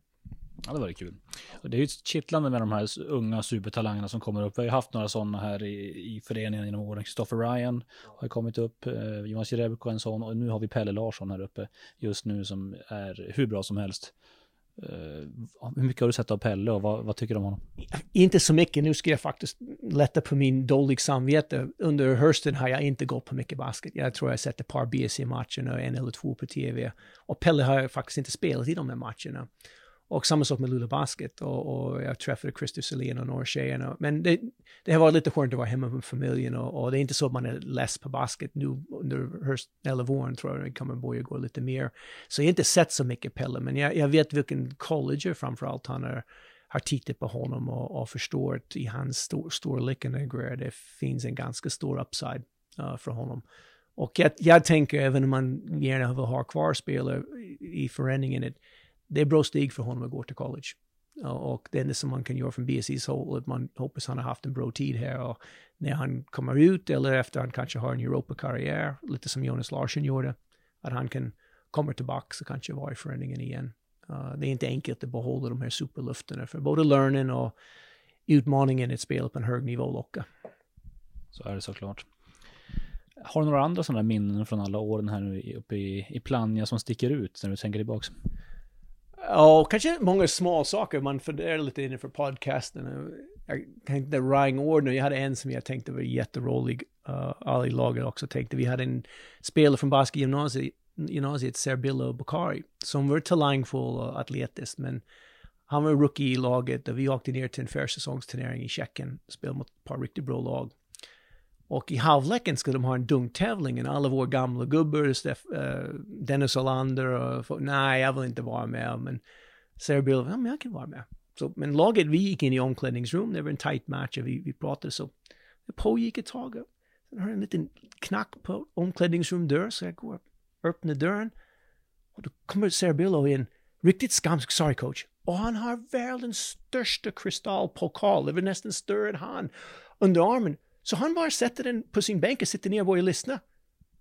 Ja, det var det kul. Och det är ju kittlande med de här unga supertalangerna som kommer upp. Vi har ju haft några sådana här i, i föreningen genom åren. Christopher Ryan har kommit upp, eh, Jonas Jerebko en sån och nu har vi Pelle Larsson här uppe just nu som är hur bra som helst. Uh, hur mycket har du sett av Pelle och vad, vad, tycker du om honom? Inte så mycket. Nu ska jag faktiskt lätta på min dålig samvete. Under hösten har jag inte gått på mycket basket. Jag tror jag sett ett par BSC-matcher och en eller två på tv. Och Pelle har faktiskt inte spelat i de här matcherna. Och samma sak med Luleå Basket och, och jag träffade Christer Selin och några tjejerna. Men det, det har varit lite skönt att vara hemma med familjen och, och, det är inte så att man är less på basket nu under höst eller våren tror jag det kommer börja gå lite mer. Så jag har inte sett så mycket Pelle, men jag, jag vet vilken college framförallt han är har tittat på honom och, och förstått i hans stor, storleken det finns en ganska stor upside uh, för honom. Och jag, jag tänker, även om man gärna vill ha kvar spelare i, i föreningen, det är bra steg för honom att gå till college. Och det enda som man kan göra från BSIs håll, är att man hoppas han har haft en bra tid här och när han kommer ut eller efter han kanske har en Europa-karriär, lite som Jonas Larsson gjorde, att han kan komma tillbaka och kanske vara i föreningen igen. Uh, det är inte enkelt att behålla de här superlufterna för både learning och utmaningen att spela på en hög nivå locka. Så är det såklart. Har du några andra sådana minnen från alla åren här nu uppe i, i Plannja som sticker ut när du tänker tillbaka? Ja, kanske många små saker man funderar lite inför podcasten. Jag tänkte Ryan Ordner, jag hade en som jag tänkte var jätterolig. Eh, uh, alla i laget också tänkte. Vi hade en spelare från Baska gymnasiet, gymnasiet Serbillo Bukari, som var talangfull och atletisk, men han var rookie i laget och vi åkte ner till en försäsongsturnering i Tjeckien, spelade mot ett par riktigt bra lag. Och i halvleken ska de ha en dunktävling, och alla våra gamla gubbar, Steph, eh, uh, Dennis Olander och nej, jag vill inte vara med, men Sarah Bill, ja, men jag kan vara med. Så, men laget, vi gick in i omklädningsrum, det var en tight match och vi, vi pratade så. Det pågick ett tag. Sen hörde en liten knack på omklädningsrumdörren, så jag går och öppnar dörren. Och då kommer Sarah in, riktigt skamsk, sorry coach. Och han har världens största kristallpokal, det var nästan större än han, under armen. Så han bara sätter den på sin bänk och sitter ner och börjar lyssna.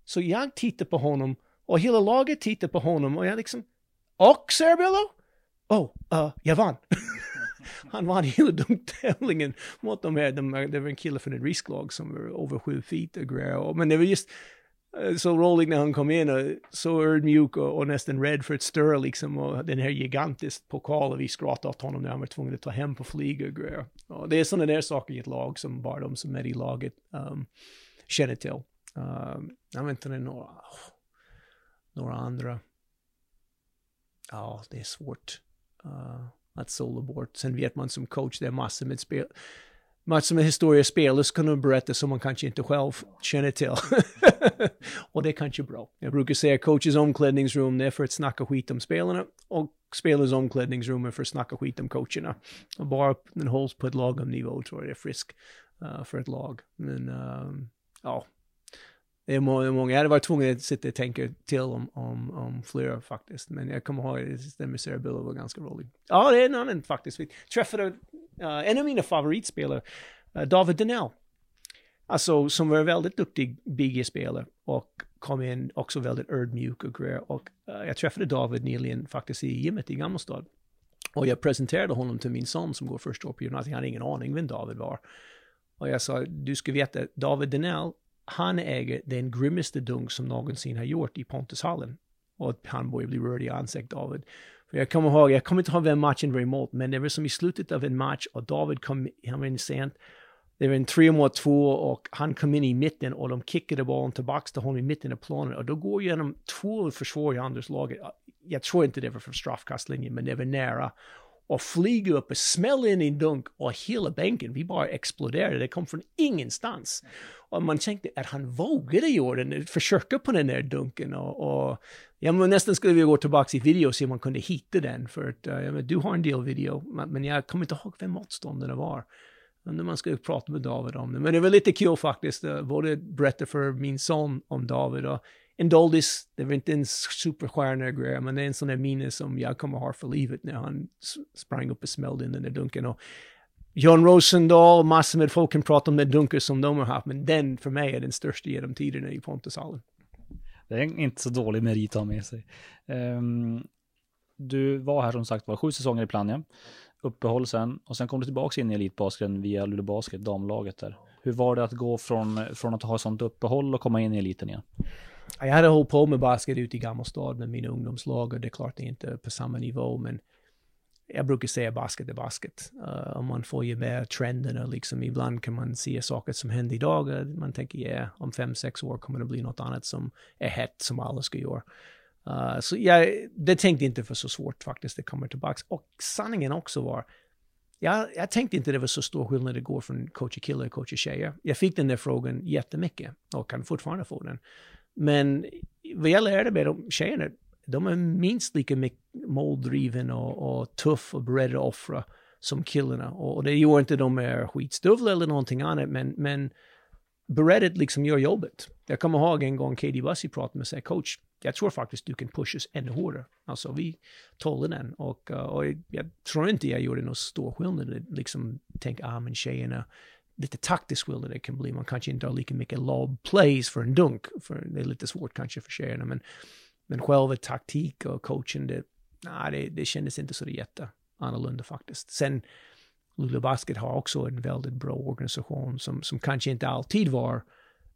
Så jag tittar på honom och hela laget tittar på honom och jag liksom, och Cerebello? Oh, uh, jag vann. han vann hela tävlingen mot de här, de, det var en kille från ett risklag som var över sju feet och grejer. Men det var just, Eh, så roligt när han kom in och så ödmjuk och, och nästan rädd för att störa liksom och den här gigantisk pokal och vi skrattade åt honom när han var tvungen att ta hem på flyg och grejer. Och det är sådana där saker i ett lag som bara de som är i laget um, känner till. Um, jag vet inte, några, några andra. Ja, det är svårt uh, att sålla bort. Sen vet man som coach, det är massor med spel massor med historier så kan de berätta som man kanske inte själv känner till. och det är kanske bra. Jag brukar säga coaches omklädningsrum är för att snacka skit om spelarna och spelares omklädningsrum är för att snacka skit om coacherna. Och bara den hålls på ett lagom nivå tror jag det är frisk uh, för ett lag. Men uh, ja, det är många, jag hade varit tvungen att sitta och tänka till om, om, om flera faktiskt. Men jag kommer ihåg att det med Sarah Bill var ganska rolig. Ja, det är en annan faktiskt. Vi träffade uh, en av mina favoritspelare, uh, David Danell, Alltså som var väldigt duktig BG-spelare och kom in också väldigt ödmjuk och grejer. Och uh, jag träffade David nyligen faktiskt i gymmet i Gammelstad. Och jag presenterade honom till min son som går första året på gymnasiet. Han hade ingen aning vem David var. Och jag sa, du ska veta, David Danell, han äger den grymmaste dunk som någonsin har gjort i Pontushallen. Och han börjar bli rörd i ansiktet, David. För jag kommer ihåg, jag kommer inte ihåg vem matchen var emot, men det var som i slutet av en match och David kom, han var in sent. Det var en tre mot två och han kom in i mitten och de kickade bollen tillbaka till honom i mitten av planen och då går genom två försvar i andras laget. Jag tror inte det var från straffkastlinjen, men det var nära och flyger upp och smäller in i en dunk och hela bänken, vi bara exploderade. Det kom från ingenstans. Och man tänkte att han vågade göra den, försöka på den där dunken och, och ja, men nästan skulle vi gå tillbaka i video och se om man kunde hitta den för att ja, men du har en del video, men jag kommer inte ihåg vem motståndarna var. Undrar man ska prata med David om det. Men det var lite kul faktiskt, eh, både berätta för min son om David och en doldis, det var inte en superstjärna grej, men det är en sån där minne som jag kommer ha för livet när han sprang upp och smällde in den där dunken. Och John Rosendahl, massor med folk kan prata om den dunken som de har haft, men den för mig är den största genom tiderna i Pontushallen. Det är inte så dålig merit att ha med sig. Um, ehm, du var här som sagt var sju säsonger i Plannja, uppehåll sen och sen kom du tillbaka in i elitbasketen via Luleå Basket, damlaget där. Hur var det att gå från, från att ha sånt uppehåll och komma in i eliten igen? Jag hade hållit på med basket ute i Gammelstad med mina ungdomslag och det är klart det är inte på samma nivå men jag brukar säga basket är basket. Eh, uh, om man får ju med trenderna liksom ibland kan man se saker som händer idag man tänker ja, yeah, om fem, sex år kommer det bli något annat som är hett som alla ska göra. Uh, så jag, det tänkte inte för så svårt faktiskt, det kommer tillbaka. Och sanningen också var, jag, jag tänkte inte det var så stor skillnad det går från coacher killar och coacher tjejer. Jag fick den där frågan jättemycket och kan fortfarande få den. Men vad jag lärde mig de tjejerna, de är minst lika måldriven och, och tuff och beredda att offra som killarna. Och, och det gör inte de är skitstövlar eller någonting annat, men, men beredda att liksom göra jobbet. Jag kommer ihåg en gång Katie Bussy pratade med sig, coach, jag tror faktiskt du kan pusha oss ännu hårdare. Alltså vi tålde den och, och jag tror inte jag gjorde någon stor skillnad. Liksom tänk, ah men tjejerna, lite taktisk skillnad det kan bli. Man kanske inte har lika mycket lob plays för en dunk, för det är lite svårt kanske för tjejerna. Men, men själva taktik och coaching, det, nah, det, det kändes inte så jätte annorlunda faktiskt. Sen Luleå Basket har också en väldigt bra organisation som, som kanske inte alltid var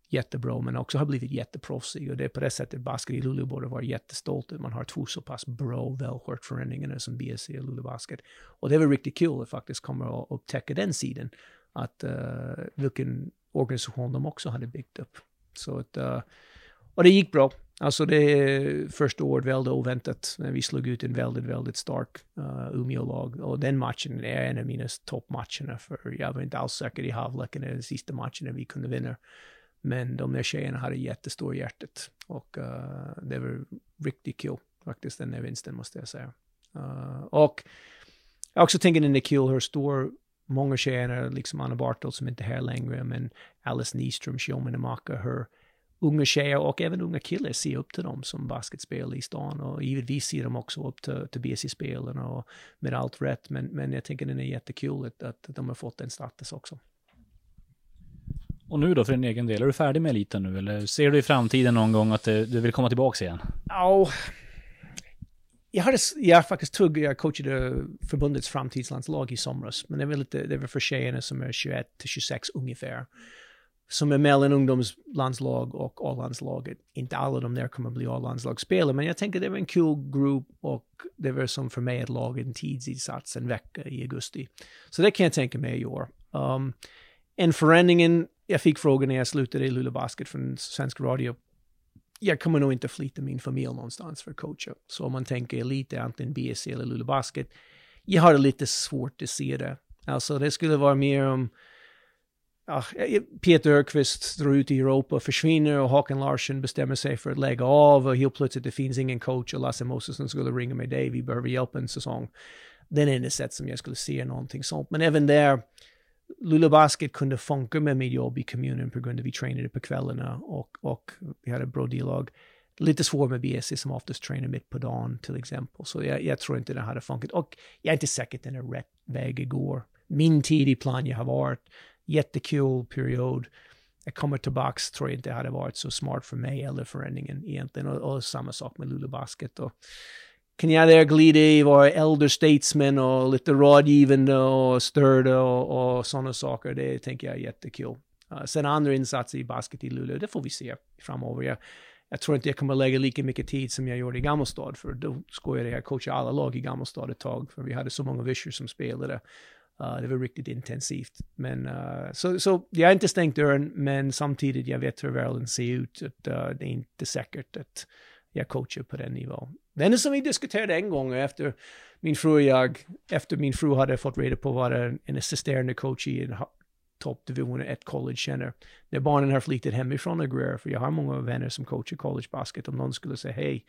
jättebra, men också har blivit jätteproffsig. Och det är på det sättet basket i Luleå borde vara jättestolt att man har två så pass bra välskött föreningar som BSC och Luleå Basket. Och det var riktigt kul att faktiskt komma och upptäcka den sidan att uh, vilken organisation de också hade byggt upp. Så att, uh, och det gick bra. Alltså det första året väldigt oväntat. När vi slog ut en väldigt, väldigt stark uh, Umeå-lag. Och den matchen är en av mina toppmatcherna. För jag var inte alls säker i halvleken, den sista matchen när vi kunde vinna. Men de där tjejerna hade jättestor hjärtat. Och uh, det var riktigt kul faktiskt, den där vinsten måste jag säga. Uh, och jag också tänker den är kul hur stor många tjejer, liksom Anna Bartol som inte är här längre, men Alice Nyström, Showman Amaka, hur unga tjejer och även unga killar ser upp till dem som basketspelare i stan och givetvis ser de också upp till, till BC-spelarna och med allt rätt, men, men jag tänker den är jättekul att, att de har fått den status också. Och nu då för din egen del, är du färdig med eliten nu eller ser du i framtiden någon gång att du vill komma tillbaka igen? Ja, oh, jag hade, jag faktiskt tog, jag coachade förbundets framtidslandslag i somras, men det var lite, det var för tjejerna som är 21 till 26 ungefär. Som är mellan ungdomslandslag och A-landslaget. Inte alla de där kommer bli A-landslagsspelare, men jag tänker det var en kul grupp och det var som för mig ett lag, en tidsinsats, en vecka i augusti. Så det kan jag tänka mig i år. Um, en förändringen, jag fick frågan när jag slutade i Luleå Basket från Svensk Radio jag kommer nog inte flytta min familj någonstans för att coacha. Så om man tänker lite antingen BSC eller Luleå Basket, jag har lite svårt att se det. Alltså det skulle vara mer om ja, eh, Peter Ökvist drar ut i Europa, försvinner och Håkan Larsson bestämmer sig för att lägga av och helt plötsligt det finns ingen coach och Lasse Mosesson skulle ringa mig, dig, vi behöver hjälp en säsong. Det är det enda sätt som jag skulle se någonting sånt. Men även där, Luleå Basket kunde funka med mitt jobb i kommunen på grund av att vi tränade på kvällarna och, och vi hade bra dialog. Lite svårt med BSC som oftast tränar mitt på dagen till exempel. Så jag, jag tror inte det hade funkat. Och jag är inte säker att den är rätt väg igår. Min tid i Plannja har varit jättekul period. Jag kommer tillbaks, tror jag inte hade varit så smart för mig eller föreningen egentligen. Och, och samma sak med Luleå Basket. Och, kan jag där glida i, vara elder statesman och lite rådgivande och störda och, och sådana saker. Det tänker jag är jättekul. Uh, sen andra insatser i basket i Luleå, det får vi se framöver. Jag, jag tror inte jag kommer lägga lika mycket tid som jag gjorde i Gammelstad, för då skojade jag coachade alla lag i Gammelstad ett tag, för vi hade så många vishor som spelade. Uh, eh, det var riktigt intensivt. Men, uh, så, så jag har inte stängt dörren, men samtidigt jag vet hur världen ser ut. Att, uh, det är inte säkert att jag coachar på den nivån. Det enda som vi diskuterade en gång efter min fru och jag, efter min fru hade fått reda på vad en assisterande coach i en toppdivision ett college känner. När barnen har flyttat hemifrån och grejer, för jag har många vänner som coachar college basket, om någon skulle säga hej,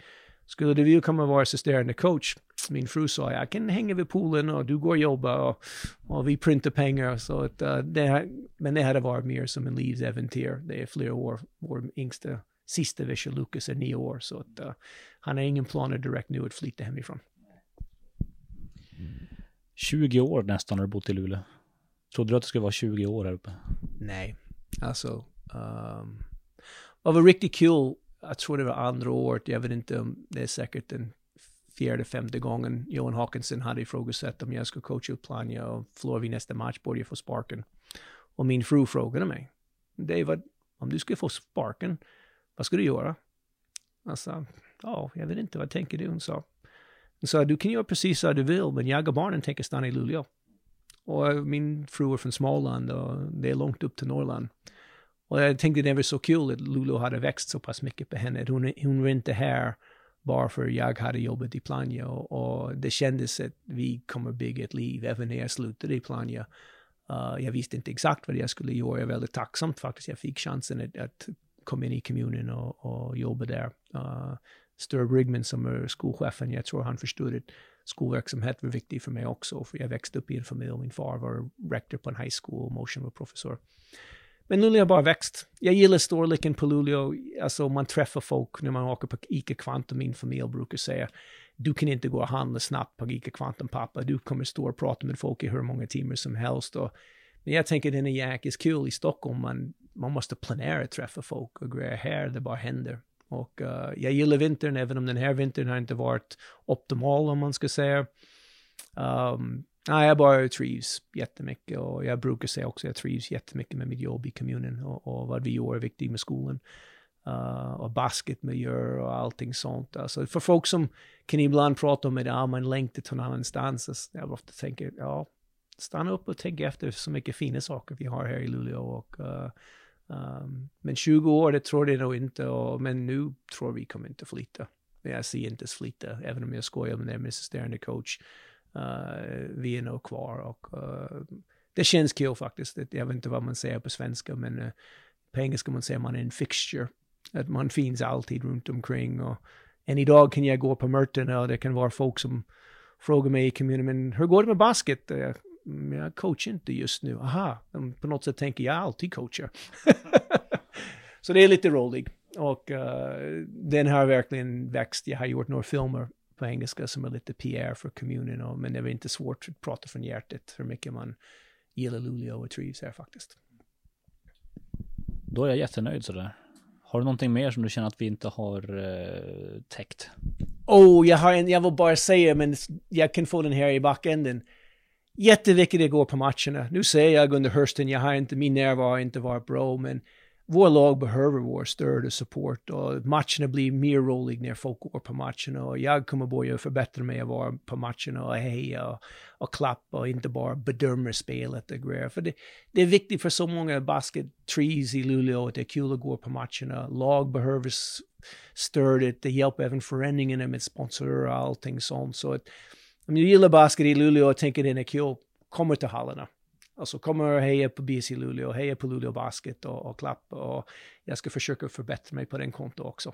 skulle du vilja komma och vara assisterande coach? Min fru sa, jag kan hänga vid poolen och du går och jobbar och, och vi printar pengar. Så att, uh, det, men det hade varit mer som en livsäventyr. Det är flera år. Vår yngsta, sista Visha Lucas är nio år. Så att, uh, han har ingen planer direkt nu att flytta hemifrån. 20 år nästan har du bott i Luleå. Trodde du att det skulle vara 20 år här uppe? Nej, alltså. Um, det var riktigt kul. Jag tror det var andra året. Jag vet inte om det är säkert den fjärde, femte gången Johan Hawkinson hade ifrågasatt om jag skulle coacha ut Plannja och förlorade vi nästa match borde jag få sparken. Och min fru frågade mig, David, om du skulle få sparken, vad ska du göra? Jag sa, ja, jag vet inte, vad tänker du? Hon sa, hon sa, du kan göra precis vad du vill, men jag och barnen tänker stanna i Luleå. Och eh, min fru är från Småland och det är långt upp till Norrland. Och jag tänkte det var så kul att Luleå hade växt så pass mycket på henne. Hon, hon var inte här bara för jag hade jobbat i Plannja och, och, det kändes att vi kommer bygga ett liv även när jag slutade i Plannja. Uh, jag visste inte exakt vad jag skulle göra. Jag är väldigt tacksam faktiskt. Jag fick chansen att, att kom in i kommunen och, och jobbade där. Uh, Sture Brigman som är skolchefen, jag tror han förstod att skolverksamhet var viktig för mig också, för jag växte upp i en familj, min far var rektor på en high school, och motion var professor. Men Luleå har bara växt. Jag gillar storleken på Luleå, alltså man träffar folk när man åker på Ica Quantum, min familj brukar säga, du kan inte gå och handla snabbt på Ica Quantum pappa, du kommer stå och prata med folk i hur många timmar som helst. Och, men jag tänker den är jäkligt kul i Stockholm, man, man måste planera att träffa folk och grejer här, det bara händer. Och uh, jag gillar vintern, även om den här vintern har inte varit optimal om man ska säga. Um, nej, jag bara trivs jättemycket och jag brukar säga också att jag trivs jättemycket med mitt jobb i kommunen och, och vad vi gör är viktigt med skolan. Uh, och basketmiljö och allting sånt. Alltså för folk som kan ibland prata om att ah, man längtar till någon annanstans. Alltså, jag ofta tänker, ja, stanna upp och tänka efter så mycket fina saker vi har här i Luleå och uh, Um, men 20 år, det tror jag nog inte. Och, men nu tror vi kommer inte flytta. Men jag ser inte flytta, även om jag skojar med den assisterande coach. Uh, vi är nog kvar och uh, det känns kul faktiskt. Jag vet inte vad man säger på svenska, men uh, på engelska man säger man är en fixture. Att man finns alltid runt omkring. Och än idag kan jag gå på möten och det kan vara folk som frågar mig i kommunen, men hur går det med basket? Men jag coachar inte just nu. Aha, på något sätt tänker jag alltid coachar. så det är lite roligt. Och uh, den har verkligen växt. Jag har gjort några filmer på engelska som är lite PR för kommunen. Och, men det är inte svårt att prata från hjärtat hur mycket man gillar Luleå och trivs här faktiskt. Då är jag jättenöjd sådär. Har du någonting mer som du känner att vi inte har uh, täckt? Oh, jag, har en, jag vill bara säga, men jag kan få den här i backänden jätteviktigt att gå på matcherna. Nu säger jag under hösten, jag har inte, min närvaro har inte varit bra, men vår lag behöver vår stöd och support och matcherna blir mer roliga när folk går på matcherna och jag kommer börja förbättra mig att vara på matcherna och heja och, och klappa och inte bara bedöma spelet och grejer. För det, det är viktigt för så många basket trees i Luleå att det är kul att gå på matcherna. Lag behöver stödet, det hjälper även föreningarna med sponsorer och allting sånt. Så att om du gillar basket i Luleå och tänker den är kul, kommer till hallarna. Alltså kommer och heja på BC Luleå, heja på Luleå Basket och, och klappa och jag ska försöka förbättra mig på den konto också.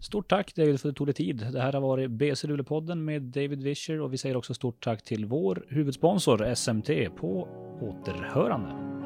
Stort tack David för att du tog dig tid. Det här har varit BC Luleå-podden med David Vischer och vi säger också stort tack till vår huvudsponsor SMT på återhörande.